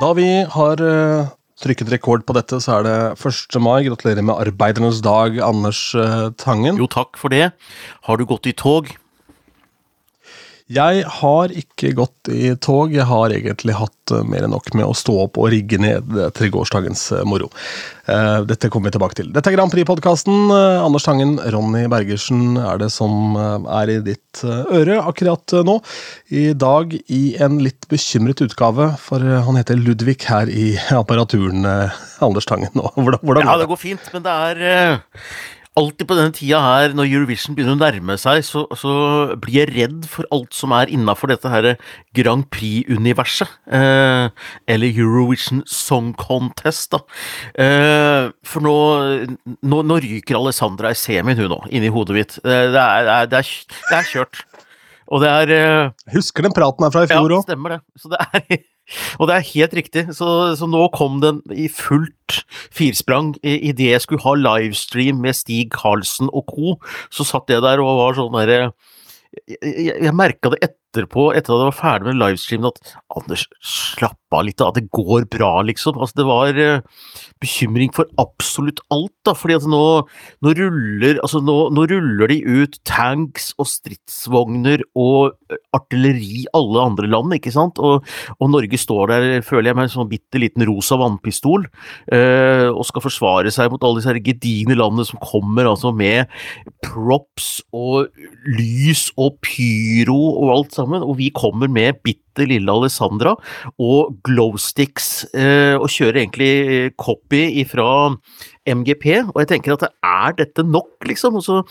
Da vi har uh, trykket rekord på dette, så er det 1. mai. Gratulerer med arbeidernes dag, Anders uh, Tangen. Jo, takk for det. Har du gått i tog? Jeg har ikke gått i tog. Jeg har egentlig hatt uh, mer enn nok med å stå opp og rigge ned til gårsdagens moro. Dette kommer vi tilbake til. Dette er Grand Prix-podkasten. Anders Tangen, Ronny Bergersen er det som er i ditt øre akkurat nå. I dag i en litt bekymret utgave, for han heter Ludvig her i apparaturen. Anders Tangen, hvordan, hvordan Ja, det går fint, men det er alltid på denne tida her, når Eurovision begynner å nærme seg, så, så blir jeg redd for alt som er innafor dette her Grand Prix-universet. Eh, eller Eurovision Song Contest, da. Eh, for nå, nå, nå, ryker Alessandra i semien, hun nå, inni hodet mitt. Eh, det er, det, er, det, er, det er, kjørt. Og det er uh, Husker den praten her fra i fjor òg. Ja, stemmer det. Så det er og det er helt riktig, så, så nå kom den i fullt firsprang. Idet jeg skulle ha livestream med Stig Karlsen og co., så satt jeg der og var sånn derre Jeg, jeg, jeg merka det etterpå, etter at jeg var ferdig med livestreamen, at Anders, slapp av litt, da. Det går bra, liksom. Altså, det var uh, bekymring for absolutt alt, da. Fordi at nå, nå ruller altså nå, nå, ruller de ut tanks og stridsvogner og eh, artilleri alle andre land, ikke sant? Og, og Norge står der, føler jeg, med en sånn bitte liten rosa vannpistol uh, og skal forsvare seg mot alle disse gedigne landene som kommer altså med props og lys og pyro og alt sammen, og vi kommer med bitte lille Alessandra og glowsticks, eh, og kjører egentlig copy ifra MGP, og jeg tenker at er dette nok, liksom? og så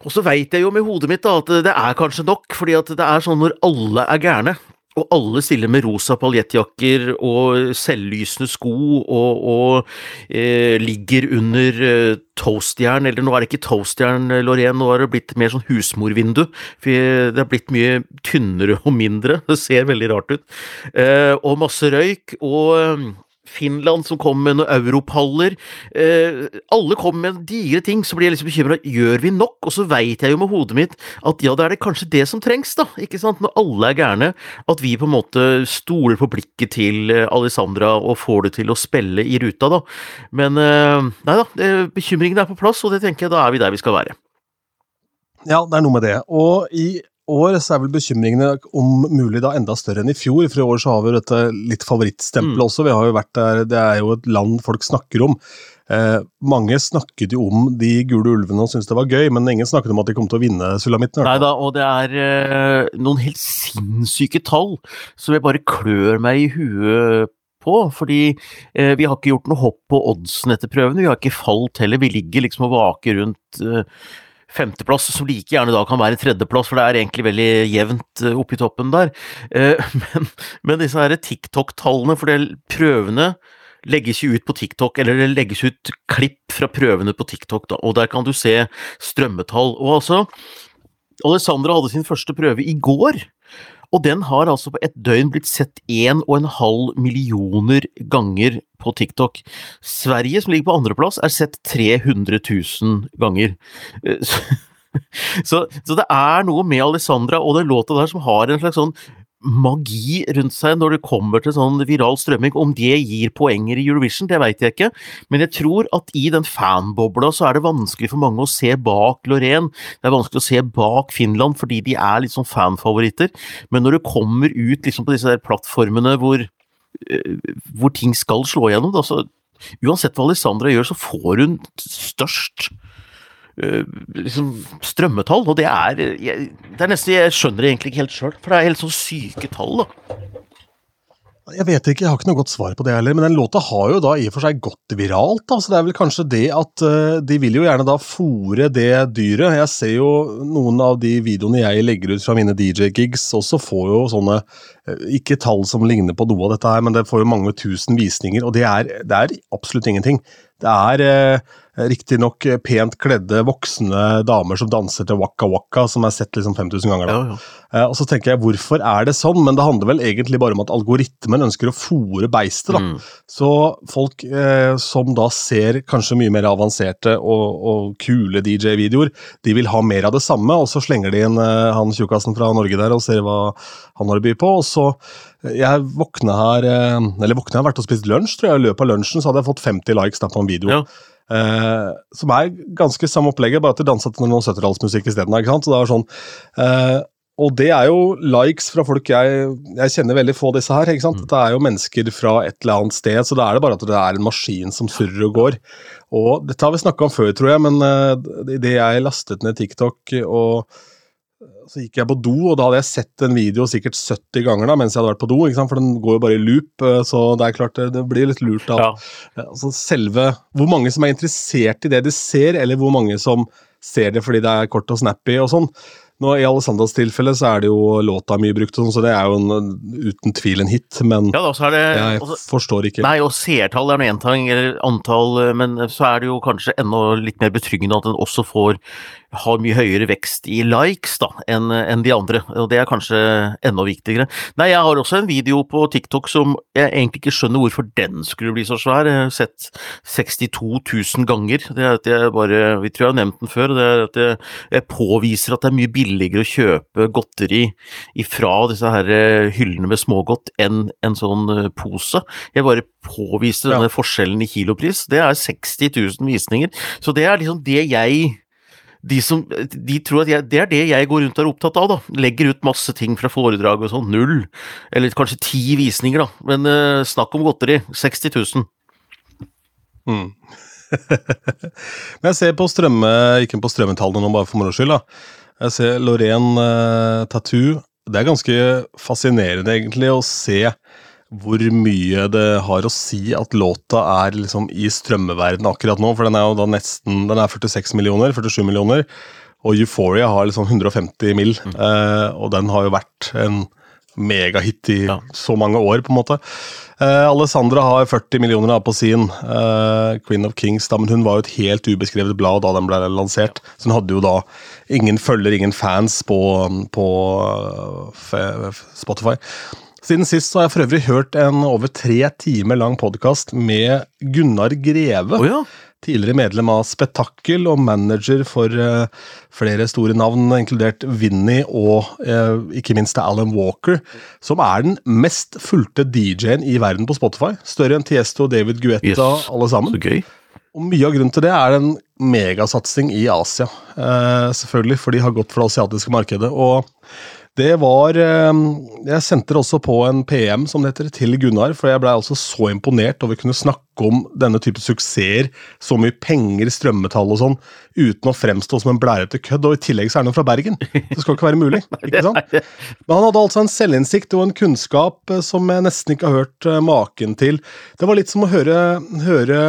og så veit jeg jo med hodet mitt da, at det er kanskje nok, fordi at det er sånn når alle er gærne, og alle stiller med rosa paljettjakker og selvlysende sko og, og eh, ligger under eh, toastjern, eller nå er det ikke toastjern, eh, Lorén, nå har det blitt mer sånn husmorvindu. For det har blitt mye tynnere og mindre, det ser veldig rart ut. Eh, og masse røyk. og eh, Finland som kom med noen europaller. Eh, alle kom med digre ting, så blir jeg liksom bekymra. Gjør vi nok? Og så veit jeg jo med hodet mitt at ja, det er det kanskje det som trengs, da. Ikke sant? Når alle er gærne. At vi på en måte stoler på blikket til eh, Alessandra og får det til å spille i ruta, da. Men eh, nei da, bekymringen er på plass, og det tenker jeg da er vi der vi skal være. Ja, det er noe med det. Og i år så er vel bekymringene om mulig da enda større enn i fjor. For i år så har vi jo dette litt favorittstempelet mm. også. Vi har jo vært der, Det er jo et land folk snakker om. Eh, mange snakket jo om de gule ulvene og syntes det var gøy, men ingen snakket om at de kom til å vinne sulamitten. Nei da, og det er eh, noen helt sinnssyke tall som jeg bare klør meg i huet på, fordi eh, vi har ikke gjort noe hopp på oddsen etter prøvene. Vi har ikke falt heller. Vi ligger liksom og vaker rundt eh, femteplass, som like gjerne da kan være tredjeplass, for det er egentlig veldig jevnt eh, oppi toppen der. Eh, men, men disse her TikTok-tallene, for det prøvene legges jo ut på TikTok, eller det legges ut klipp fra prøvene på TikTok, da, og der kan du se strømmetall. Og altså, Alessandra hadde sin første prøve i går. Og den har altså på et døgn blitt sett 1,5 millioner ganger på TikTok. Sverige, som ligger på andreplass, er sett 300 000 ganger. Så, så, det er noe med Alessandra og den låta der som har en slags sånn magi rundt seg når det kommer til sånn viral strømming. Om det gir poenger i Eurovision, det veit jeg ikke, men jeg tror at i den fanbobla så er det vanskelig for mange å se bak Lorraine. Det er vanskelig å se bak Finland fordi de er litt sånn fanfavoritter, men når du kommer ut liksom på disse der plattformene hvor, eh, hvor ting skal slå igjennom, da, så uansett hva Alessandra gjør, så får hun størst liksom strømmetall, og det er jeg, Det er nesten Jeg skjønner det egentlig ikke helt sjøl, for det er helt sånn syke tall, da. Jeg vet ikke, jeg har ikke noe godt svar på det heller, men den låta har jo da i og for seg gått viralt. da, så Det er vel kanskje det at uh, de vil jo gjerne da fòre det dyret. Jeg ser jo noen av de videoene jeg legger ut fra mine DJ-gigs, også får jo sånne uh, Ikke tall som ligner på noe av dette her, men det får jo mange tusen visninger, og det er, det er absolutt ingenting Det er eh, riktignok pent kledde voksne damer som danser til Waka Waka, som er sett liksom 5000 ganger. Ja, ja. Eh, og så tenker jeg, hvorfor er det sånn? Men det handler vel egentlig bare om at algoritmen ønsker å fòre beistet. Mm. Så folk eh, som da ser kanskje mye mer avanserte og, og kule DJ-videoer, de vil ha mer av det samme, og så slenger de inn eh, han tjukkasen fra Norge der og ser hva han har å by på. og så eh, Jeg våkna her eh, Eller våkna, jeg har vært og spist lunsj, tror jeg. I løpet av lunsjen så hadde jeg fått 50 likes da på en video. Ja. Eh, som er ganske samme opplegget, bare at de dansa til noe 70-tallsmusikk isteden. Så det er sånn, eh, og det er jo likes fra folk jeg, jeg kjenner veldig få disse her. ikke sant? Det er jo mennesker fra et eller annet sted, så da er det bare at det er en maskin som surrer og går. Og dette har vi snakka om før, tror jeg, men uh, idet jeg lastet ned TikTok og så gikk jeg på do, og da hadde jeg sett en video sikkert 70 ganger da, mens jeg hadde vært på do, for den går jo bare i loop, eh, så det er klart det, det blir litt lurt. da. Ja. Altså selve Hvor mange som er interessert i det de ser, eller hvor mange som ser det fordi det er kort og snappy og sånn. Nå I Alessandras tilfelle så er det jo låta mye brukt, sånn, så det er jo en, uten tvil en hit, men ja, da så det jeg også, forstår ikke. Nei, og seertall er nå én ting, eller antall, eh, men så er det jo kanskje enda litt mer betryggende at den også får har mye høyere vekst i likes da, enn en de andre, og det er kanskje enda viktigere. Nei, jeg har også en video på TikTok som jeg egentlig ikke skjønner hvorfor den skulle bli så svær. Jeg har sett 62 000 ganger. Det er at jeg bare, Vi tror jeg har nevnt den før. det er at jeg, jeg påviser at det er mye billigere å kjøpe godteri ifra disse her eh, hyllene med smågodt enn en sånn eh, pose. Jeg bare påviser Ja. denne forskjellen i kilopris. Det er 60 000 visninger. Så det er liksom det jeg de, som, de tror at jeg, Det er det jeg går rundt og er opptatt av. da. Legger ut masse ting fra foredrag og sånn. Null. Eller kanskje ti visninger, da. Men uh, snakk om godteri. 60 000. Mm. Men jeg ser på strømme, ikke på strømmetallene nå, bare for moro skyld. da. Jeg ser Lorraine uh, Tattoo. Det er ganske fascinerende egentlig å se hvor mye det har å si at låta er liksom i strømmeverden akkurat nå. For den er jo da nesten Den er 46 millioner, 47 millioner. Og Euphoria har liksom 150 mill. Eh, og den har jo vært en megahit i Ja. så mange år, på en måte. Eh, Alessandra har 40 millioner da på sin. Eh, Queen of Kings, da, men hun var jo et helt ubeskrevet blad da den ble lansert. Så hun hadde jo da ingen følger, ingen fans på, på eh, Spotify. Siden sist så har jeg for øvrig hørt en over tre timer lang podkast med Gunnar Greve. Oh, ja. Tidligere medlem av Spetakkel og manager for uh, flere store navn, inkludert Vinnie og uh, ikke minst Alan Walker, som er den mest fulgte DJ-en i verden på Spotify. Større enn Tiesto, David Guetta, Yes. alle sammen. Så gøy. Og mye av grunnen til det er en megasatsing i Asia. uh, selvfølgelig, for de har gått for det asiatiske markedet. Og det var eh, Jeg sendte det også på en PM, som det heter, til Gunnar, for jeg blei altså så imponert over å kunne snakke om denne type suksesser, så mye penger, strømmetall og sånn, uten å fremstå som en blærete kødd. Og i tillegg så er han fra Bergen. Det skal ikke være mulig. ikke sant? Men han hadde altså en selvinnsikt og en kunnskap eh, som jeg nesten ikke har hørt eh, maken til. Det var litt som å høre, høre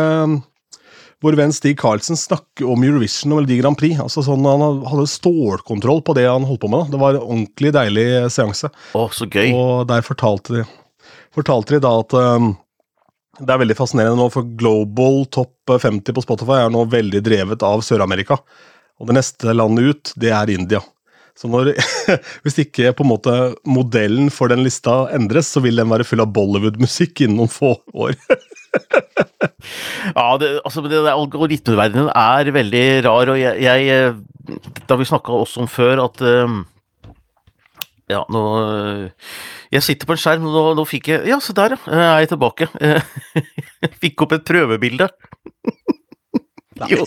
vår venn Stig Karlsen snakke om Eurovision og Melodi Grand Prix. Altså sånn Han hadde stålkontroll på det han holdt på med. da. Det var en ordentlig deilig seanse. Å, så gøy. Og der fortalte de, fortalte de da at um, det er veldig fascinerende nå, for Global Top 50 på Spotify er nå veldig drevet av Sør-Amerika. Og det neste landet ut, det er India. Så når, hvis ikke på en måte modellen for den lista endres, så vil den være full av Bollywood-musikk innen noen få år. Ja, det, altså, det algoritmeverdenen er veldig rar, og jeg, jeg eh, Det har vi snakka også om før, at eh, Ja, nå Jeg sitter på en skjerm, og nå, nå fikk jeg Ja, se der, ja. Jeg Er tilbake. Jeg fikk opp et prøvebilde. Jo.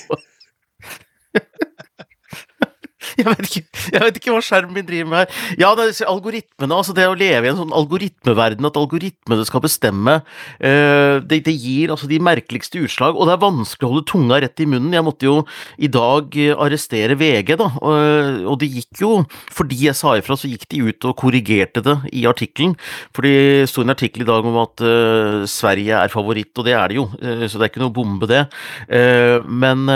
Jeg vet, ikke, jeg vet ikke hva skjermen min driver med her. Ja, det er algoritmene, altså det å leve i en sånn algoritmeverden, at algoritmene skal bestemme, eh, det, det gir altså de merkeligste utslag, og det er vanskelig å holde tunga rett i munnen. Jeg måtte jo i dag eh, arrestere VG, da, og, det gikk jo, fordi jeg sa ifra, så gikk de ut og korrigerte det i artikkelen. For det sto en artikkel i dag om at eh, Sverige er favoritt, og det er det jo, så det er ikke noe bombe, det. Men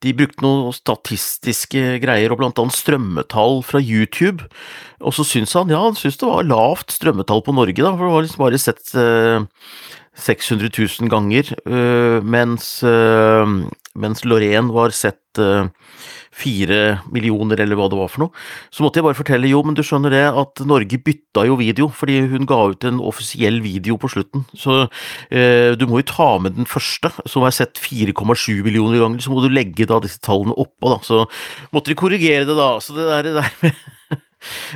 de brukte noen statistiske greier, og blant annet strømmetall fra YouTube. Og så syntes han ja, han syntes det var lavt strømmetall på Norge, da, for det var liksom bare sett, eh, 600 000 ganger, øh, mens, øh, mens Lorraine var sett øh, fire millioner, eller hva det var for noe. Så måtte jeg bare fortelle, jo, men du skjønner det, at Norge bytta jo video, fordi hun ga ut en offisiell video på slutten. Så eh, du må jo ta med den første, som er sett 4,7 millioner ganger, så må du legge da disse tallene oppå, da. Så måtte de korrigere det, da. Så det der, det der med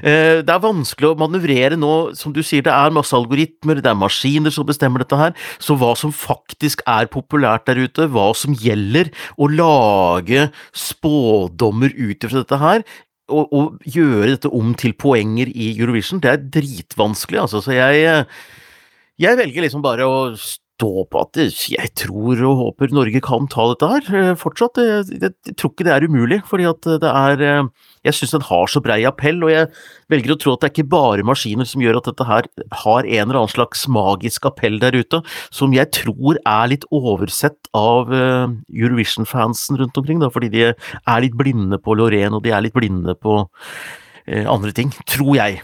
det er vanskelig å manøvrere nå, som du sier, det er masse algoritmer, det er maskiner som bestemmer dette her, så hva som faktisk er populært der ute, hva som gjelder, å lage spådommer ut ifra dette her, og, og, gjøre dette om til poenger i Eurovision, det er dritvanskelig, altså, så jeg, jeg velger liksom bare å stå på at jeg tror og håper Norge kan ta dette her eh, fortsatt. Jeg, jeg, jeg tror ikke det er umulig, fordi at det er eh, Jeg syns den har så brei appell, og jeg velger å tro at det er ikke bare maskiner som gjør at dette her har en eller annen slags magisk appell der ute, som jeg tror er litt oversett av eh, Eurovision-fansen rundt omkring, da, fordi de er litt blinde på Lorraine, og de er litt blinde på andre ting, tror jeg.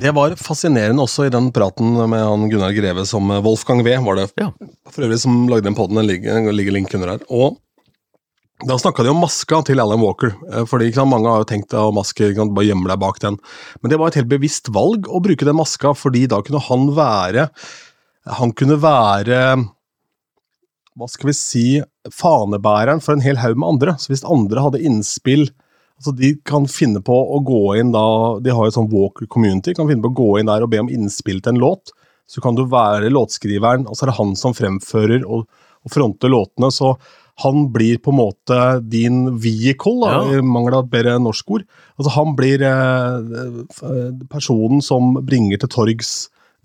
Det var fascinerende også i den praten med han Gunnar Greve som eh, Wolfgang V. var det ja. for øvrig som lagde den poden. Den ligger, ligger link under her. Og da snakka de om maska til Alan Walker. fordi fordi sant, Mange har jo tenkt at maske kan bare gjemme deg bak den. Men det var et helt bevisst valg å bruke den maska, fordi da kunne han være Han kunne være Hva skal vi si Fanebæreren for en hel haug med andre. Så hvis andre hadde innspill Altså, de kan finne på å gå inn da De har jo sånn Walker Community. kan finne på å gå inn der og be om innspill til en låt. Så kan du være låtskriveren, og så er det han som fremfører og, og fronter låtene. Så han blir på en måte din vehicle, da, ja. i mangel av et bedre norsk ord. Altså, han blir eh, personen som bringer til torgs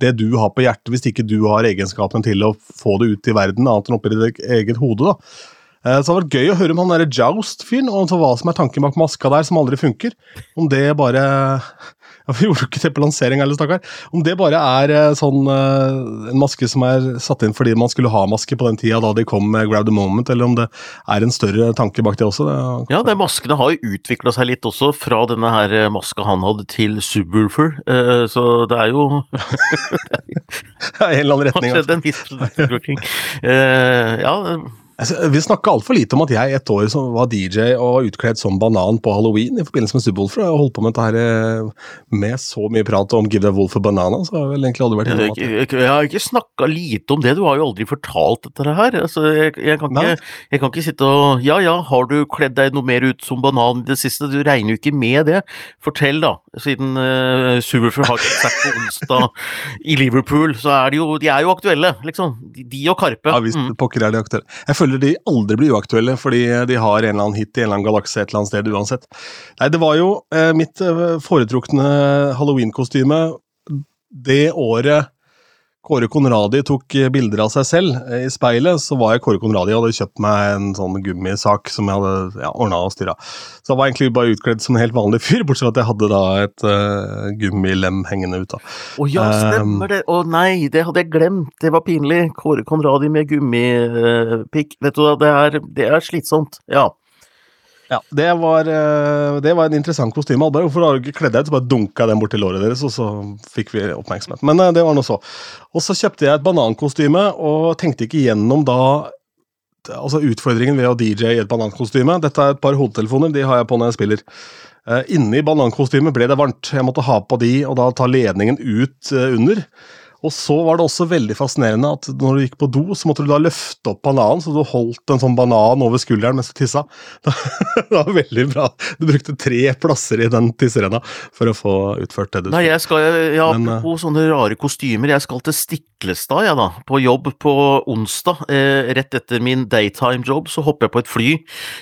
det du har på hjertet, hvis ikke du har egenskapen til å få det ut i verden, annet enn oppi ditt eget hode. da. Eh, så det hadde vært gøy å høre om han derre Joust-fyren, og hva som er tanken bak maska der, som aldri funker. Om det bare ja, Vi gjorde jo ikke det på lansering heller, stakkar. Om det bare er eh, sånn eh, en maske som er satt inn fordi man skulle ha maske på den tida da de kom med Grab the Moment, eller om det er en større tanke bak det også. Det ja, de maskene har jo utvikla seg litt også, fra denne her maska han hadde til Subwoolfer, så det er jo Ja, en eller annen retning. Det skjedd en viss. Ja, Altså, vi snakka altfor lite om at jeg et år var DJ og utkledd som banan på halloween i forbindelse med Subwoolfer. Jeg holdt på med dette her eh, med så mye prat om Give the Wolf a banana, så har jeg vel egentlig aldri vært innom det. Jeg, jeg har ikke snakka lite om det, du har jo aldri fortalt dette her. Altså, jeg, jeg, kan ikke, jeg, kan ikke, sitte og Ja ja, har du kledd deg noe mer ut som banan i det siste? Du regner jo ikke med det. Fortell, da. Siden uh, Subwoolfer har konsert på onsdag i Liverpool, så er de jo, de er jo aktuelle, liksom. De, de og Karpe. Ja visst, mm. pokker er de aktuelle. Jeg føler føler de aldri blir uaktuelle, fordi de har en eller annen hit i en eller annen galakse et eller annet sted uansett. Nei, det var jo eh, mitt foretrukne foretrukne halloweenkostyme det året Kåre Konradi tok eh, bilder av seg selv eh, i speilet, så var jeg Kåre Konradi og hadde kjøpt meg en sånn gummisak som jeg hadde ja, ordna og styra. Så jeg var egentlig bare utkledd som en helt vanlig fyr, bortsett fra at jeg hadde da et uh, gummilem hengende ut av. Å ja, stemmer det! Å nei, det hadde jeg glemt! Det var pinlig. Kåre Konradi med gummipikk. Vet du hva, det er, det er slitsomt. Ja. Ja, det var, eh, det var en interessant kostyme. Albert. Hvorfor har du ikke kledd deg ut? Så bare dunka den bort til låret deres, og så fikk vi oppmerksomhet. Men eh, det var noe så. Og så kjøpte jeg et banankostyme, og tenkte ikke gjennom da altså utfordringen ved å DJ i et banankostyme. Dette er et par hodetelefoner, de har jeg på når jeg spiller. Uh, inni banankostymet ble det varmt. Jeg måtte ha på de, og da ta ledningen ut under. Og så var det også veldig fascinerende at når du gikk på do, så måtte du da løfte opp bananen, så du holdt en sånn banan over skulderen mens du tissa. Det var veldig bra. Du brukte tre plasser i den tisserenna for å få utført det du skulle. Nei, jeg skal, ja, Apropos uh, sånne rare kostymer, jeg skal til Stiklestad, jeg da, på jobb på onsdag. Eh, rett etter min daytime-jobb så hopper jeg på et fly,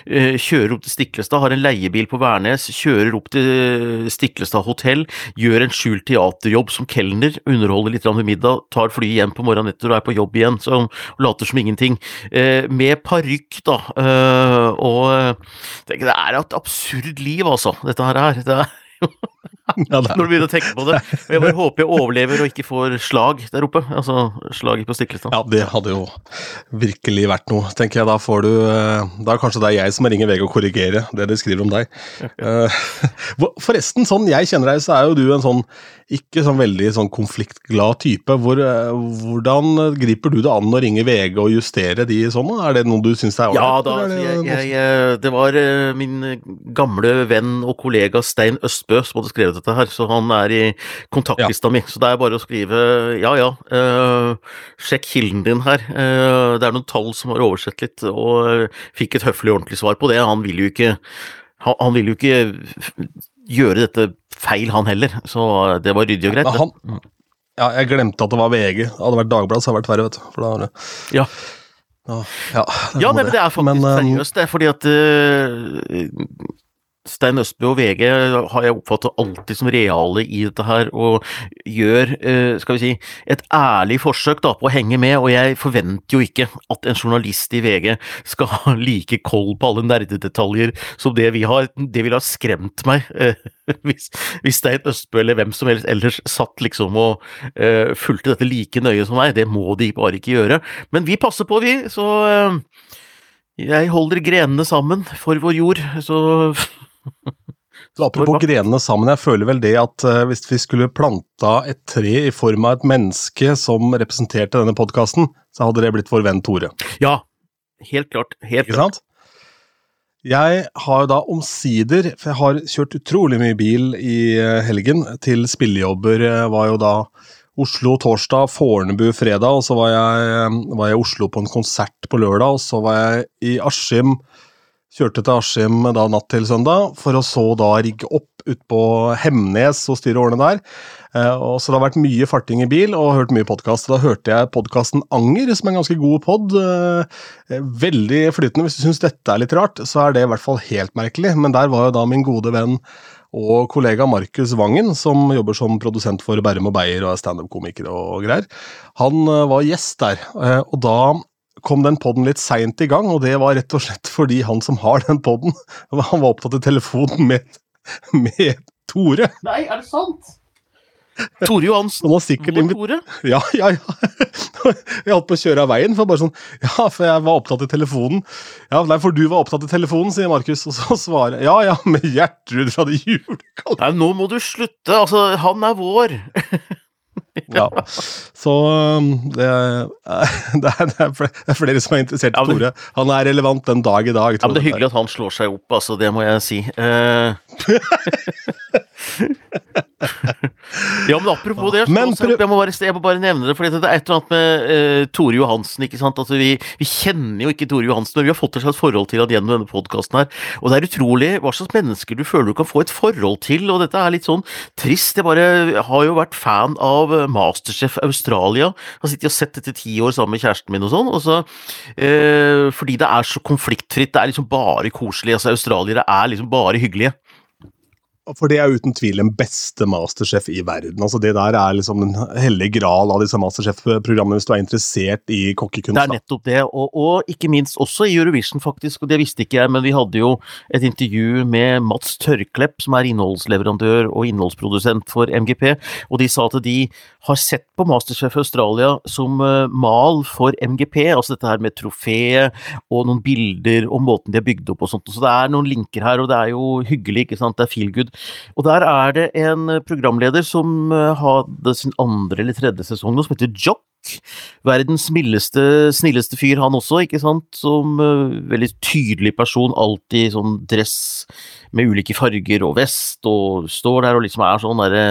eh, kjører opp til Stiklestad, har en leiebil på Værnes, kjører opp til Stiklestad hotell, gjør en skjult teaterjobb som kelner, underholder litt med middag, tar flyet hjem på morgenen etter og er på jobb igjen, så later som ingenting. Eh, med parykk, da. Eh, og det, det, er et absurd liv, altså, dette her. Det er jo når du begynner å tenke på det. Og jeg bare håper jeg overlever og ikke får slag der oppe. Altså slag på Stiklestad. Ja, det hadde jo virkelig vært noe, tenker jeg. Da får du eh, Da er kanskje det er jeg som må ringe VG og korrigere det de skriver om deg. Eh, Forresten, sånn jeg kjenner deg, så er jo du en sånn ikke sånn veldig sånn konfliktglad type. Hvor, eh, hvordan griper du det an å ringe VG og justere de sånn? Er det noe du syns er Ja da, er det jeg, jeg, jeg, det var min gamle venn og kollega Stein Østbø som hadde skrevet dette her, så han er i kontaktlista mi. Så det er bare å skrive ja ja, uh, sjekk kilden din her. Uh, det er noen tall som har oversett litt, og eh, fikk et høflig ordentlig svar på det. Han vil jo ikke han, han vil jo ikke gjøre dette feil, han heller, så det var ryddig og greit. Ja, han, ja, jeg glemte at det var VG. Hadde det vært Dagbladet, så hadde det vært verre, vet du. For da har det Ja. Ja, ja, det Ja, nei, men det er faktisk Men, seriøst, det. Fordi at eh, Stein Østbø og VG har jeg oppfattet alltid som reale i dette her, og gjør, eh, skal vi si, et ærlig forsøk da på å henge med. Og jeg forventer jo ikke at en journalist i VG skal ha like koll på alle nerdedetaljer som det vi har. Det ville ha skremt meg eh, hvis, hvis Stein Østbø eller hvem som helst ellers satt liksom og uh, fulgte dette like nøye som meg. Det må de bare ikke gjøre. Men vi passer på, vi. Så uh, jeg holder grenene sammen for vår jord, så Så apropos grenene sammen, jeg føler vel det at uh, hvis vi skulle planta et tre i form av et menneske som representerte denne podkasten, så hadde det blitt vår venn Tore. Ja, helt klart. Helt Ikke klart. sant? Jeg har jo da omsider, for jeg har kjørt utrolig mye bil i eh, helgen, til spillejobber var jo da Oslo torsdag, Fornebu fredag, og så var jeg, eh, var jeg i Oslo på en konsert på lørdag, og så var jeg i Askim Kjørte til Askim da natt til søndag, for å så da rigge opp ut på Hemnes og styre årene der. Eh, og så det har vært mye farting i bil og hørt mye podkast. Da hørte jeg podkasten Anger, som er en ganske god pod. Eh, veldig flytende. Hvis du syns dette er litt rart, så er det i hvert fall helt merkelig. Men der var jo da min gode venn og kollega Markus Vangen, som jobber som produsent for Bærum og Beyer og er standup-komiker og greier. Han eh, var gjest der, eh, og da kom den podden litt seint i gang, og det var rett og slett fordi han som har den podden, han var opptatt i telefonen med, med Tore. Nei, er det sant? Tore Johansen. Han sikkert Vår Tore? Ja, ja, ja. Jeg holdt på å kjøre av veien, for bare sånn Ja, for jeg var opptatt i telefonen. Ja, nei, for du var opptatt i telefonen, sier Markus, og så svarer jeg ja, ja, med Gjertrud fra det julekalenderen. Nei, nå må du slutte. Altså, han er vår. Ja. Så um, det er, det, er, det er er flere som er interessert i Tore. Han er relevant den dag i dag. Ja, men Det er hyggelig at han slår seg opp, altså. Det må jeg si. Eh... ja, men apropos det, Men også, jeg, må bare, jeg må bare nevne det. For det er et eller annet med uh, Tore Johansen. ikke sant? Altså, vi, vi kjenner jo ikke Tore Johansen, men vi har fått et slags forhold til han gjennom denne podkasten her. Og det er utrolig hva slags mennesker du føler du kan få et forhold til, og dette er litt sånn trist. Jeg bare har jo vært fan av eh, Masterchef Australia. Har sittet og sett dette ti år sammen med kjæresten min og sånn. og så uh, Fordi det er så konfliktfritt. Det er liksom bare koselig. altså Australiere er liksom bare hyggelige. For det er uten tvil den beste Masterchef i verden. Altså Det der er liksom den hellige gral av disse Masterchef-programmene hvis du er interessert i kokkekunst. Det er nettopp det, og, og ikke minst også i Eurovision, faktisk. og Det visste ikke jeg, men vi hadde jo et intervju med Mats Tørklepp, som er innholdsleverandør og innholdsprodusent for MGP, og de sa at de har sett på Masterchef Australia som eh, mal for MGP, altså dette her med trofeet og noen bilder og måten de har bygd opp og sånt. Så det er noen linker her, og det er jo hyggelig, ikke sant. Det er feel good. Og der er det en programleder som eh, hadde sin andre eller tredje sesong nå, som heter Jock. Verdens mildeste, snilleste fyr, han også, ikke sant. Som uh, veldig tydelig person, alltid sånn dress med ulike farger og vest, og står der og liksom er sånn derre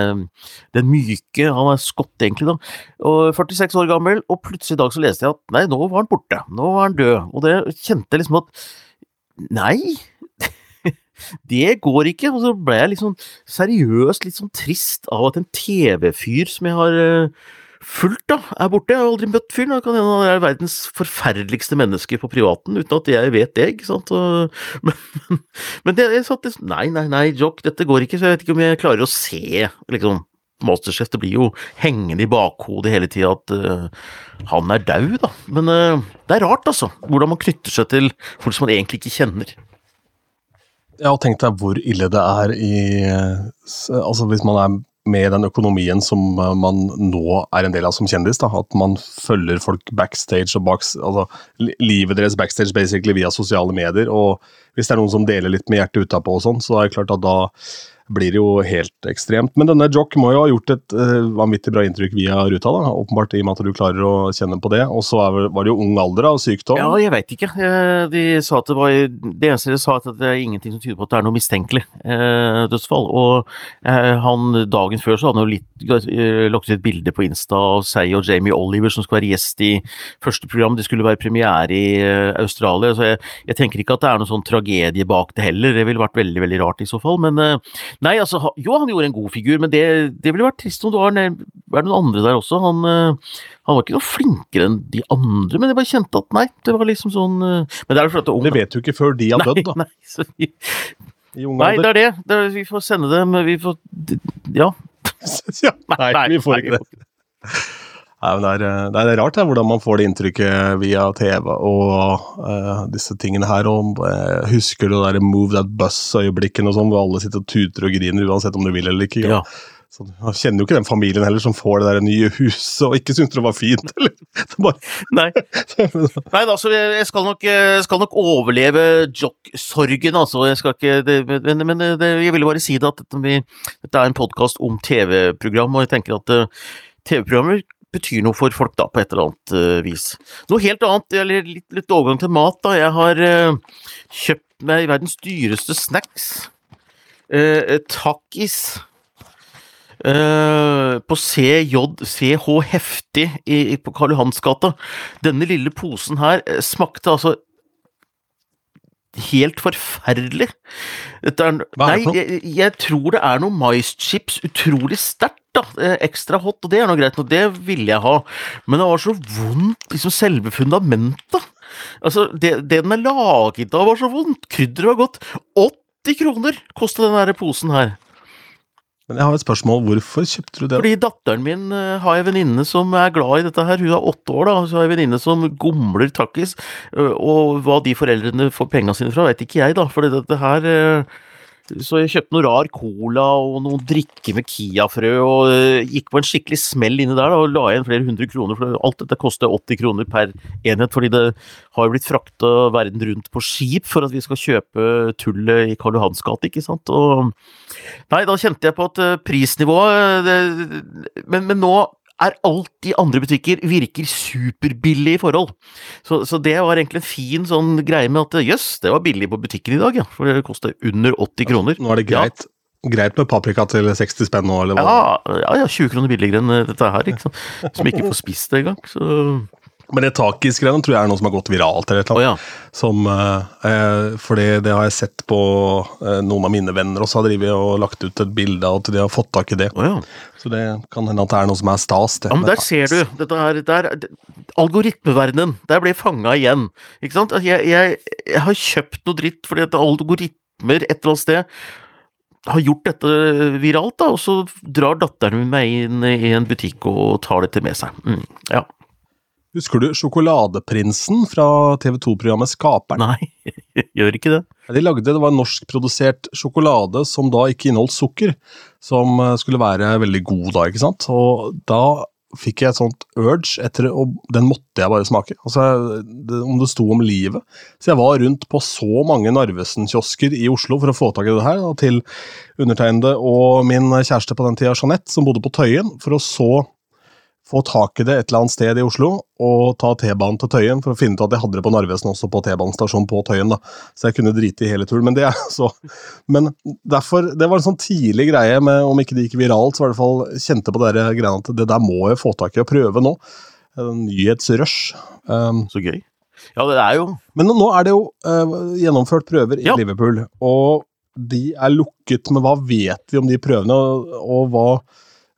Den myke, han er skott egentlig, da. Og 46 år gammel, og plutselig i dag så leste jeg at nei, nå var han borte. Nå var han død. Og det kjente jeg liksom at Nei! Det går ikke. Og så ble jeg sånn seriøst litt sånn trist av at en TV-fyr som jeg har eh, fulgt, da, er borte. Jeg har aldri møtt fyren. Han kan hende han er verdens forferdeligste menneske på privaten, uten at jeg vet det, ikke sant. Men, men, men det, jeg satt liksom Nei, nei, nei, Jock, dette går ikke, så jeg vet ikke om jeg klarer å se, liksom. Masterchef, det blir jo hengende i bakhodet hele tida at uh, han er daud, da. Men uh, det er rart, altså, hvordan man knytter seg til folk som man egentlig ikke kjenner. Ja, og tenk deg hvor ille det er i Altså hvis man er med den økonomien som man nå er en del av som kjendis. Da, at man følger folk backstage og bak, altså, livet deres backstage basically via sosiale medier. og Hvis det er noen som deler litt med hjertet utapå, og sånn, så er det klart at da blir jo helt ekstremt. Men denne Jock må jo ha gjort et uh, vanvittig bra inntrykk via ruta, da, åpenbart i og med at du klarer å kjenne på det. Og så var det jo ung alder av sykdom. Ja, jeg veit ikke. Eh, de sa at det var Det eneste de sa, at det er ingenting som tyder på at det er noe mistenkelig eh, dødsfall. Og eh, han dagen før så hadde han jo litt eh, lagt ut et bilde på Insta av seg og Jamie Oliver som skulle være gjest i første program. Det skulle være premiere i Australia. Så jeg, jeg, tenker ikke at det er noen sånn tragedie bak det heller. Det ville vært veldig, veldig rart i så fall. Men Nei, altså, jo, han gjorde en god figur, men det, det ville vært trist om det var, var noen andre der også. Han, uh, han, var ikke noe flinkere enn de andre, men jeg bare kjente at nei, det var liksom sånn uh, Men det er jo fordi Det vet du ikke før de har dødd, da. Nei, så, nei, det er det. det er, vi får sende dem Vi får Ja. ja nei, nei, vi får ikke det. Nei, det, er, eh, det er rart det, hvordan man får det inntrykket via TV og uh, disse tingene her. og uh, Husker du det der Move That Bus-øyeblikkene sånn, hvor alle sitter og tuter og griner uansett om du vil eller ikke? Ja. Så, jeg kjenner jo ikke den familien heller som får det der nye huset og ikke syns det var fint. eller? Bare... Nei. Nei altså, jeg skal nok, skal nok overleve jock-sorgen, altså. Jeg skal ikke, det, men, men det, jeg ville bare si det at dette, vi, dette er en podkast om TV-program, og jeg tenker at uh, TV-programmer betyr noe for folk, da, på et eller annet uh, vis. Noe helt annet, eller litt, litt overgang til mat, da. Jeg har uh, kjøpt meg verdens dyreste snacks. Uh, Takkis. Uh, på CJ, CH Heftig i, i, på Karl Johans gate. Denne lille posen her smakte altså helt forferdelig. Er, nei, jeg, jeg, tror det er noe maischips. Utrolig sterkt da, eh, ekstra hot, og det er noe greit, og det ville jeg ha, men det var så vondt, liksom selve fundamentet. Altså, det, det den er laget av var så vondt, krydderet var godt. 80 kroner kosta den der posen her. Men jeg har et spørsmål, hvorfor kjøpte du det? Fordi datteren min uh, har ei venninne som er glad i dette her, hun er åtte år da, så har en venninne som gomler takkis, uh, og hva de foreldrene får penga sine fra, vet ikke jeg da, for dette her så jeg kjøpte noe rar cola og noen drikke med Kia-frø, og uh, gikk på en skikkelig smell inni der og la igjen flere hundre kroner. For alt dette koster 80 kroner per enhet, fordi det har blitt frakta verden rundt på skip for at vi skal kjøpe tullet i Karl Johans gate, ikke sant. Og, nei, da kjente jeg på at uh, prisnivået det, men, men nå er alt i andre butikker virker superbillig i forhold. Så, så, det var egentlig en fin sånn greie med at jøss, det var billig på butikken i dag, ja. For det koster under 80 kroner. Nå er det greit. Ja. Greit med paprika til 60 spenn nå, eller hva? Ja, ja, ja 20 kroner billigere enn dette her, ikke sant. Som ikke får spist det engang. Så men det takis-greiene tror jeg er noe som har gått viralt. eller noe. Oh, ja. Som, eh, for det, det, har jeg sett på eh, noen av mine venner også har drevet og lagt ut et bilde av at de har fått tak i det. Oh, ja. Så det kan hende at det er noe som er stas. Det, ja, men Der ser du! dette her, der, Algoritmeverdenen. Der ble fanga igjen. Ikke sant? Jeg, jeg, jeg, har kjøpt noe dritt fordi at algoritmer et eller annet sted har gjort dette viralt, da, og så drar datteren min meg inn i en butikk og tar dette med seg. Mm, ja. Husker du Sjokoladeprinsen fra TV 2-programmet Skaperen? Nei, gjør ikke det. De lagde, Det var norskprodusert sjokolade som da ikke inneholdt sukker, som eh, skulle være veldig god da, ikke sant. Og da fikk jeg et sånt urge, etter, og den måtte jeg bare smake. Altså, det, Om det sto om livet. Så jeg var rundt på så mange Narvesen-kiosker i Oslo for å få tak i det her, da, til undertegnede og min kjæreste på den tida, Jeanette, som bodde på Tøyen, for å så få tak i det et eller annet sted i Oslo og ta T-banen til Tøyen for å finne ut at jeg hadde det på Narvesen også, på T-banestasjonen på Tøyen. da, Så jeg kunne drite i hele turen. Men det er så Men derfor, det var en sånn tidlig greie med om ikke det gikk viralt, så det i hvert fall kjente på dere greiene at det der må jeg få tak i og prøve nå. En nyhetsrush. Um, så gøy. Ja, det er jo Men nå er det jo uh, gjennomført prøver i ja. Liverpool, og de er lukket, men hva vet vi om de prøvene, og, og hva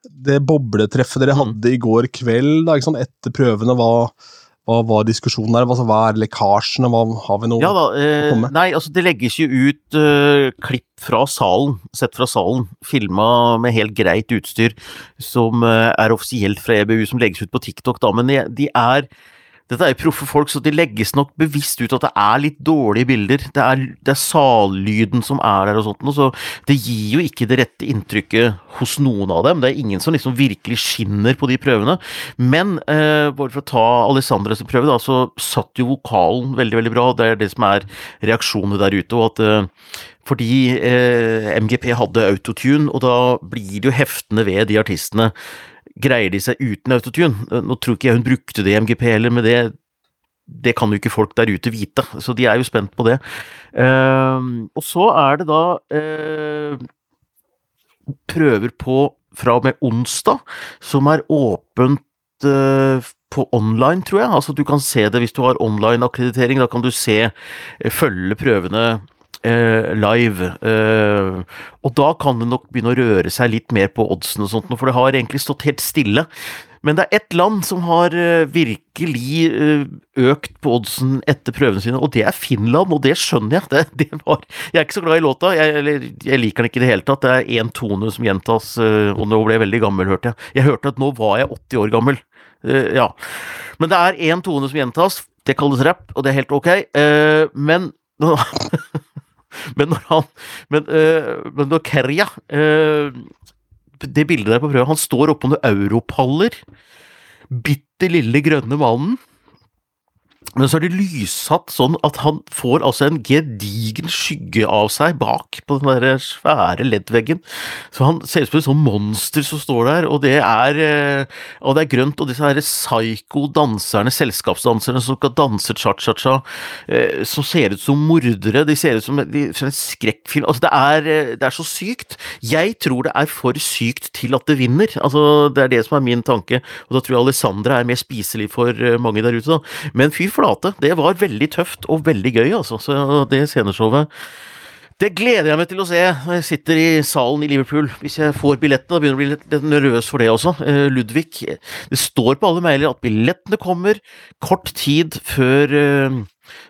det bobletreffet dere mm. hadde i går kveld, da, etter prøvene, hva, hva var diskusjonen der? Altså, hva er lekkasjene? Hva, har vi noe ja, da, eh, Nei, altså det legges jo ut uh, klipp fra salen, sett fra salen, filma med helt greit utstyr, som uh, er offisielt fra EBU, som legges ut på TikTok, da, men de, de er dette er jo proffe folk, så det legges nok bevisst ut at det er litt dårlige bilder. Det er, det er sallyden som er der og sånt, og så det gir jo ikke det rette inntrykket hos noen av dem. Det er ingen som liksom virkelig skinner på de prøvene. Men eh, bare for å ta Alessandres prøve, da, så satt jo vokalen veldig, veldig bra. Det er det som er reaksjonene der ute. og at eh, fordi eh, MGP hadde autotune, og da blir det jo heftende ved de artistene greier de seg uten autotune? Nå tror ikke jeg hun brukte det i MGP heller, men det, det kan jo ikke folk der ute vite, så de er jo spent på det. Uh, og så er det da uh, prøver på fra og med onsdag, som er åpent uh, på online, tror jeg. Altså du kan se det hvis du har online akkreditering. Da kan du se, følge prøvene eh, live. Eh, og da kan det nok begynne å røre seg litt mer på oddsen og sånt, for det har egentlig stått helt stille. Men det er ett land som har eh, virkelig eh, økt på oddsen etter prøvene sine, og det er Finland, og det skjønner jeg. Det, det var, jeg er ikke så glad i låta, jeg, jeg, liker den ikke i det hele tatt. Det er én tone som gjentas, eh, og nå ble jeg veldig gammel, hørte jeg. Jeg hørte at nå var jeg 80 år gammel. Ja. Men det er én tone som gjentas, det kalles rap, og det er helt ok. Men Men når han Men, uh, men når Kerja uh, Det bildet der på prøve, han står oppå noen europaller. Bitte lille grønne mannen men så er det lyssatt sånn at han får altså en gedigen skygge av seg bak på den der svære LED-veggen. Så han ser ut som et sånt monster som står der, og det er, eh, og det er grønt. Og disse her psyko-danserne, selskapsdanserne som skal danse cha-cha-cha, eh, som ser ut som mordere. De ser ut som, som en skrekkfilm. Altså, det er, eh, det er så sykt. Jeg tror det er for sykt til at det vinner. Altså, det er det som er min tanke, og da tror jeg Alessandra er mer spiselig for mange der ute. Da. Men fy flate. Det var veldig tøft og veldig gøy, altså. Så det sceneshowet det gleder jeg meg til å se når jeg sitter i salen i Liverpool. Hvis jeg får billettene. Da begynner jeg å bli litt, litt nervøs for det også. Eh, Ludvig Det står på alle mailer at billettene kommer kort tid før eh,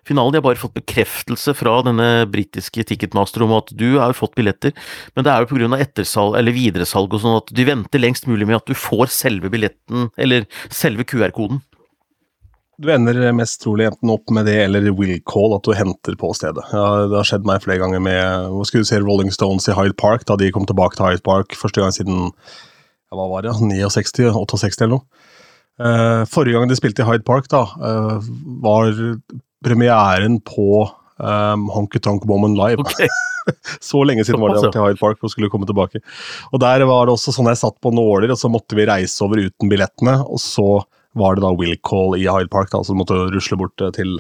finalen. Jeg har bare fått bekreftelse fra denne britiske ticketmaster om at du har fått billetter, men det er jo pga. ettersalg eller videresalg og sånn at du venter lengst mulig med at du får selve billetten, eller selve QR-koden du ender mest trolig enten opp med det eller will call, at du henter på stedet. Ja, det har skjedd meg flere ganger med hva skulle du si, Rolling Stones i Hyde Park, da de kom tilbake til Hyde Park første gang siden ja, hva var det, 69, 68 eller noe. Uh, forrige gang de spilte i Hyde Park, da, uh, var premieren på um, Honky Tonk Woman Live. Okay. så lenge siden var det til Hyde Park og skulle komme tilbake. Og Der var det også sånn jeg satt på nåler, og så måtte vi reise over uten billettene. og så var det da Will Call i Hyde Park, da, så du måtte rusle bort eh, til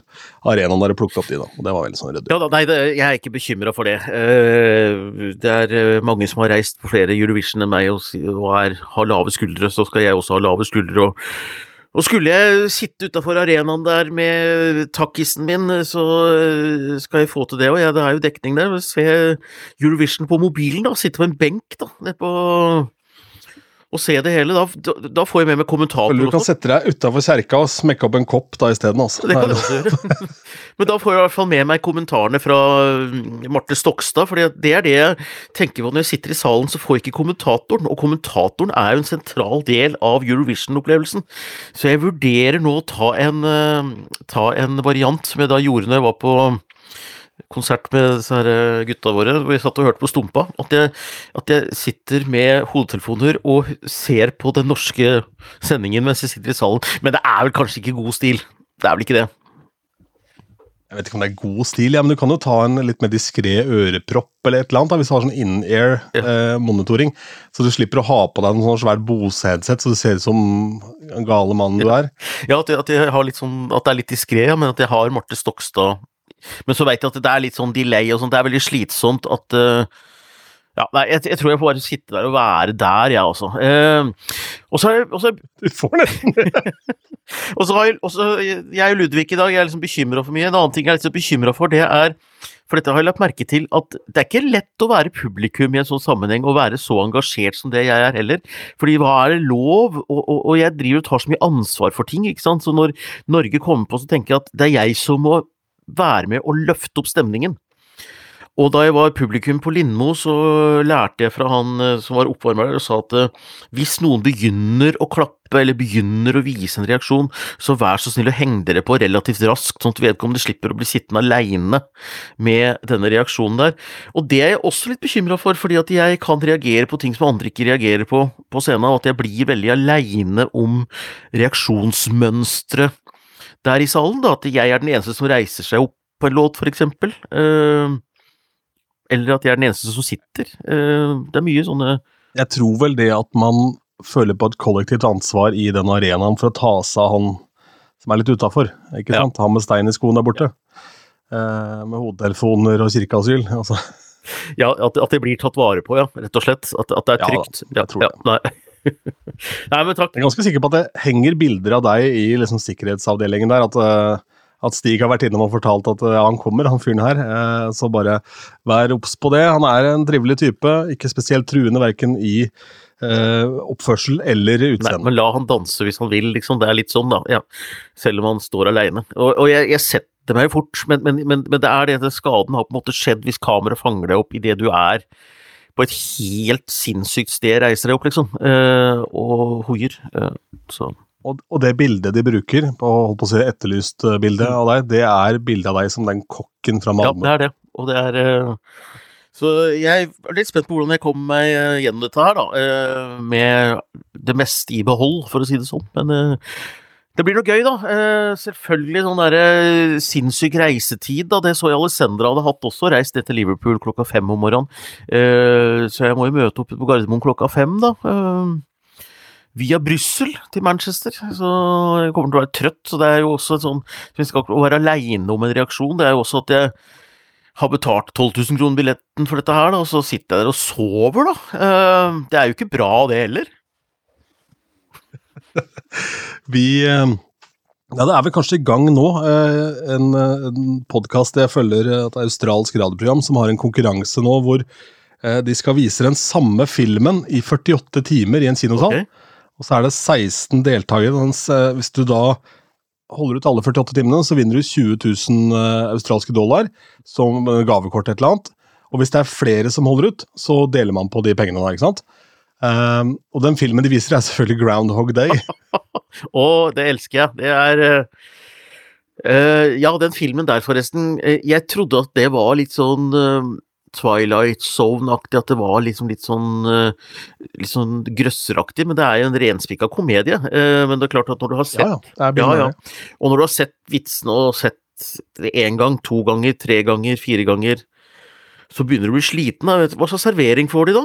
arenaen der og plukke opp de. da, og Det var veldig sånn ryddig. Ja, nei, jeg er ikke bekymra for det. Uh, det er uh, mange som har reist på flere Eurovision enn meg og, er, har lave skuldre, så skal jeg også ha lave skuldre. og og skulle jeg sitte utafor arenaen der med takkisen min, så skal jeg få til det. Og ja, det er jo dekning der. Se Eurovision på mobilen, da. Sitte på en benk da, nede på og se det hele. Da, da får jeg med meg kommentator Du kan sette deg utafor kjerka og smekke opp en kopp da isteden. Altså. Det kan jeg også gjøre. Men da får jeg i hvert fall med meg kommentarene fra mm, Marte Stokstad, for det er det jeg tenker på når jeg sitter i salen, så får jeg ikke kommentatoren. Og kommentatoren er jo en sentral del av Eurovision-opplevelsen. Så jeg vurderer nå å ta en, eh, ta en variant som jeg da gjorde når jeg var på konsert med disse her gutta våre, hvor vi satt og hørte på Stumpa, at jeg, at jeg, sitter med hodetelefoner og ser på den norske sendingen mens jeg sitter i salen. Men det er vel kanskje ikke god stil? Det er vel ikke det? Jeg vet ikke om det er god stil, ja, men du kan jo ta en litt mer diskré ørepropp eller et eller annet, da, hvis du har sånn in-air-monitoring. Ja. Eh, så du slipper å ha på deg en sånn svær Bose-headset, så du ser ut som den gale mannen du er. Ja, at, jeg, at, jeg sånn, at det er litt diskré, ja, men at jeg har Marte Stokstad men så veit jeg at det er litt sånn delay og sånt, det er veldig slitsomt at uh, ja, nei, jeg, jeg, tror jeg får bare sitte der og være der, jeg også. Uh, og så har Du får nesten det! og så har jeg, også, jeg og Ludvig i dag jeg er liksom bekymra for mye. En annen ting jeg er litt bekymra for, det er For dette har jeg lagt merke til, at det er ikke lett å være publikum i en sånn sammenheng og være så engasjert som det jeg er heller. Fordi hva er det lov? Og, og, og jeg driver og tar så mye ansvar for ting, ikke sant. Så når Norge kommer på, så tenker jeg at det er jeg som må være med å løfte opp stemningen. Og da jeg var publikum på Lindmo, så lærte jeg fra han eh, som var oppvarmer der, og sa at eh, hvis noen begynner å klappe eller begynner å vise en reaksjon, så vær så snill å henge dere på relativt raskt, sånn at vedkommende slipper å bli sittende aleine med denne reaksjonen der. Og det er jeg også litt bekymra for, fordi at jeg kan reagere på ting som andre ikke reagerer på på scenen, og at jeg blir veldig aleine om reaksjonsmønstre der i salen, da, at jeg er den eneste som reiser seg opp på en låt, for eksempel. Uh, eller at jeg er den eneste som sitter. Uh, det er mye sånne Jeg tror vel det at man føler på et kollektivt ansvar i den arenaen for å ta seg av han som er litt utafor. Ikke sant? Han med stein i skoen der borte. Uh, med hodetelefoner og kirkeasyl. Altså. Ja, at, at, det blir tatt vare på, ja. Rett og slett. At, at det er trygt. Ja, jeg tror det. Ja, nei. men takk. Jeg er ganske sikker på at det henger bilder av deg i liksom, sikkerhetsavdelingen der. At, uh, at Stig har vært innom og fortalt at ja, han kommer, han fyren her. Uh, så bare vær obs på det. Han er en trivelig type. Ikke spesielt truende verken i Uh, oppførsel eller utseende. Nei, men la han danse hvis han vil, liksom. Det er litt sånn, da. Ja. Selv om han står aleine. Og, og jeg, jeg, setter meg jo fort, men, men, men, men, det er det det skaden har på en måte skjedd hvis kameraet fanger deg opp i det du er på et helt sinnssykt sted, reiser deg opp, liksom, uh, og hoier. Uh, så. Og, det bildet de bruker, på, holdt på å si etterlyst bilde av deg, det er bildet av deg som den kokken fra Malmö. Ja, det er det. Og det er så jeg er litt spent på hvordan jeg kommer meg eh, gjennom dette her, da. Eh, med det meste i behold, for å si det sånn. Men eh, det blir noe gøy, da. Selvfølgelig sånn derre sinnssyk reisetid, da. Det så jeg Alessandra hadde hatt også, reist ned til Liverpool klokka fem om morgenen. Så jeg må jo møte opp på Gardermoen klokka fem, da. Via Brussel til Manchester, så jeg kommer til å være trøtt. Så det er jo også et sånn Å være aleine om en reaksjon, det er jo også at jeg har betalt 12 000 kroner billetten for dette her, da, og så sitter jeg der og sover, da. Det er jo ikke bra, det heller. Vi uh, Ja, det er vel kanskje i gang nå. Uh, en, en podkast jeg følger, et australsk radioprogram, som har en konkurranse nå hvor de skal vise den samme filmen i 48 timer i en kinosal. Okay. Og så er det 16 deltakere. Hvis du da holder ut alle 48 timene, så vinner du 20 000 uh, australske dollar som gavekort et eller annet. Og hvis det er flere som holder ut, så deler man på de pengene. da, ikke sant? Um, og den filmen de viser, er selvfølgelig Groundhog Day. Å, det elsker jeg. Det er uh, Ja, den filmen der, forresten. Jeg trodde at det var litt sånn uh, Twilight Zone-aktig, at det var liksom litt sånn litt sånn grøsseraktig, men det er jo en renspikka komedie. Men det er klart at når du har sett ja, ja, ja, ja. Og når du har sett vitsene og sett det én gang, to ganger, tre ganger, fire ganger, så begynner du å bli sliten. Hva slags servering får de da?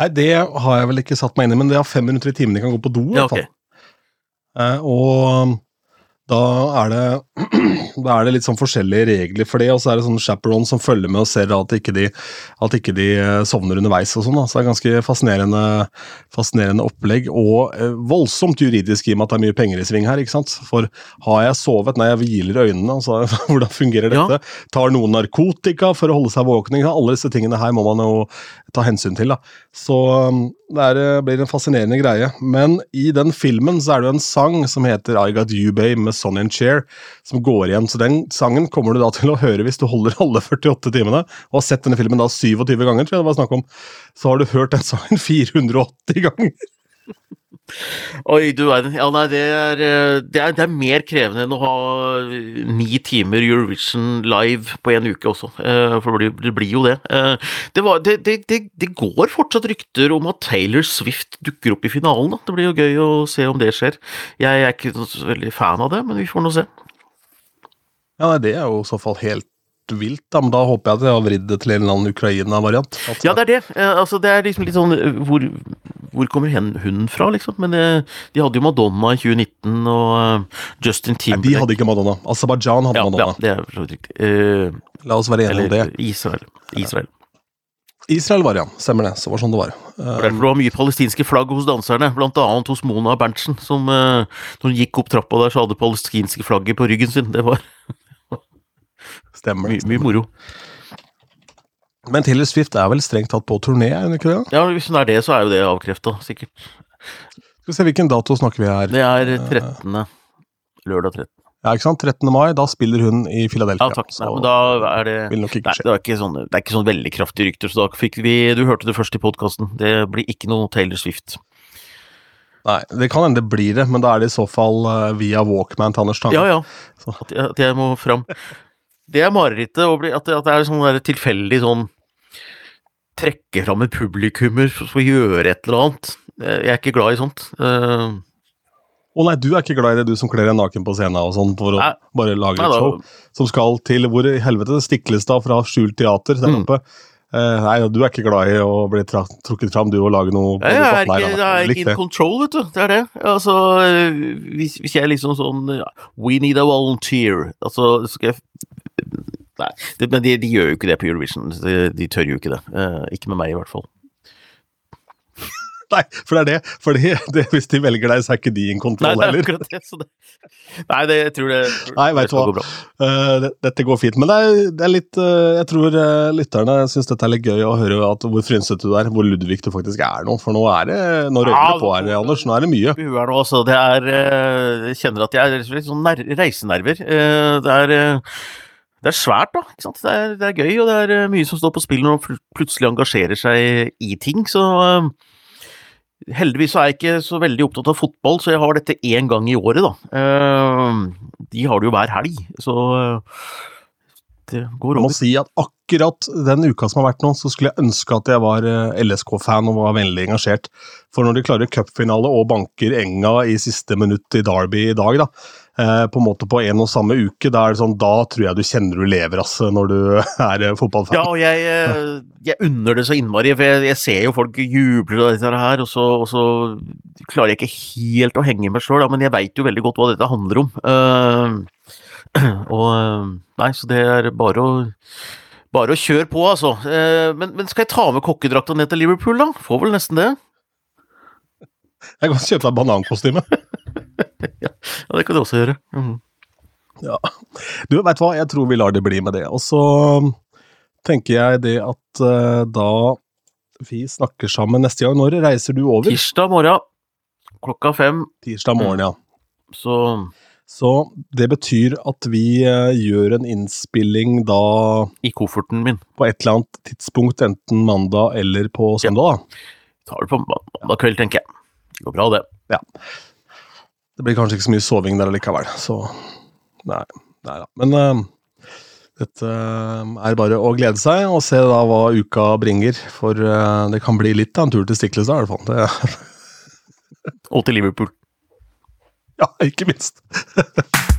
Nei, det har jeg vel ikke satt meg inn i, men det har fem minutter i timen de kan gå på do. fall. Okay. og da er, det, da er det litt sånn forskjellige regler for det, og så er det sånn chaperone som følger med og ser at ikke de, at ikke de eh, sovner underveis og sånn. Så det er ganske fascinerende, fascinerende opplegg, og eh, voldsomt juridisk i og med at det er mye penger i sving her. ikke sant? For har jeg sovet Nei, jeg hviler øynene, altså, hvordan fungerer dette? Ja. Tar noen narkotika for å holde seg våken? Alle disse tingene her må man jo ta hensyn til. da. Så um, det er, eh, blir en fascinerende greie. Men i den filmen så er det jo en sang som heter I Got You Babe med Sonny and Cher, som går igjen. Så den sangen kommer du da til å høre hvis du holder alle 48 timene, og har sett denne filmen da 27 ganger, tror jeg det var snakk om. Så har du hørt den sangen 480 ganger. Oi, du verden. Ja, nei, det er, eh, det er, det, er, mer krevende enn å ha eh, ni timer Eurovision live på en uke også, eh, for det blir, jo det. Det, var, det, går fortsatt rykter om at Taylor Swift dukker opp i finalen, da. Det blir jo gøy å se om det skjer. Jeg er ikke så veldig fan av det, men vi får nå se. Ja, Det er jo i så fall helt vilt, da, men da håper jeg at jeg har vridd det til en eller annen Ukraina-variant. Ja, det er det. Altså, det er liksom litt sånn hvor, hvor kommer hun fra, liksom? Men det, de hadde jo Madonna i 2019, og Justin Timberlake Nei, De hadde ikke Madonna. Aserbajdsjan hadde ja, Madonna. Ja, det er for riktig. Uh, La oss være enige om det. Israel. Israel. Israel var ja, stemmer det. Så var sånn det var. Um, det var mye palestinske flagg hos danserne, blant annet hos Mona Berntsen, som uh, når hun gikk opp trappa der, så hadde palestinske flagget på ryggen sin. Det var Stemmer. Mye, mye moro. Men Taylor Swift er vel strengt tatt på turné, er hun ikke det? Ja, hvis hun er det, så er jo det avkrefta, sikkert. Skal vi se, hvilken dato snakker vi her? Det er 13. Lørdag 13. Ja, ikke sant. 13. mai, da spiller hun i Philadelphia. Ja, takk. Nei, men da er det vil nok ikke nei, det, er ikke sånn, det er ikke sånn veldig kraftige rykter, så da fikk vi Du hørte det først i podkasten. Det blir ikke noe Taylor Swift. Nei, det kan hende det blir det, men da er det i så fall uh, via Walkman til Anders Tange. Ja, ja. At jeg, at jeg må fram. Det er marerittet, at, at, det er sånn der tilfeldig sånn Trekke fram en publikummer for å gjøre et eller annet. Jeg er ikke glad i sånt. Uh, å nei, du er ikke glad i det, du som kler deg naken på scenen og sånn for å nei. bare lage et show? Som skal til hvor i helvete Stiklestad fra Skjult teater der mm. oppe. Uh, nei, du er ikke glad i å bli trukket fram, du, og lage noe nei, Jeg er ikke, jeg er in control, vet du. Det er det. Altså, hvis, hvis jeg liksom sånn We need a volunteer. Altså, skal jeg Nei, det, men de, de, gjør jo ikke det på Eurovision. De, de tør jo ikke det. Eh, ikke med meg, i hvert fall. Nei, for det er det. For det, det, hvis de velger deg, så er ikke de in kontroll heller. Det, er akkurat det. Nei, det, jeg tror det, Nei, vet skal gå bra. Uh, dette går fint. Men det er, det er litt uh, Jeg tror uh, lytterne syns dette er litt gøy å høre at, hvor frynsete du er, hvor Ludvig du faktisk er nå. For nå er det Nå røyker det på her, Anders. Nå er det mye. Nå, også. det er Jeg kjenner at jeg er litt sånn reisenerver. Det er det er svært, da. ikke sant? Det er, det er, gøy, og det er mye som står på spill når man plutselig engasjerer seg i ting. Så Heldigvis er jeg ikke så veldig opptatt av fotball, så jeg har dette én gang i året, da. Uh, de har det jo hver helg, så uh, det går over. Jeg må si at akkurat den uka som har vært nå, så skulle jeg ønske at jeg var eh, LSK-fan og var vennlig engasjert. For når de klarer cupfinale og banker Enga i siste minutt i Derby i dag, da, Eh, på en måte på en og samme uke. Da, er det sånn, da tror jeg du kjenner du lever, ass, når du er eh, fotballfan. Ja, og jeg, eh, jeg unner det så innmari, for jeg, jeg ser jo folk jubler og dette her, og så, og så klarer jeg ikke helt å henge meg sjøl, men jeg veit jo veldig godt hva dette handler om. Uh, og Nei, så det er bare å bare å kjøre på, altså. Men, men, skal jeg ta med kokkedrakta ned til Liverpool, da? Får vel nesten det. Jeg kan kjøpe deg banankostyme. ja, det kan du også gjøre. Mm. Ja. Du, veit hva, jeg tror vi lar det bli med det. Og så tenker jeg det at uh, da vi snakker sammen neste gang Når reiser du over? Tirsdag morgen klokka fem. Tirsdag morgen, ja. Så Så det betyr at vi uh, gjør en innspilling da I kofferten min. På et eller annet tidspunkt, enten mandag eller på søndag, da. Ja. Tar det på mandag kveld, tenker jeg. Det går bra, det. Ja. Det blir kanskje ikke så mye soving der allikevel, så nei, nei da. Men uh, dette uh, er bare å glede seg og se da hva uka bringer. For uh, det kan bli litt av en tur til Stiklestad, i hvert fall. og til Liverpool. Ja, ikke minst.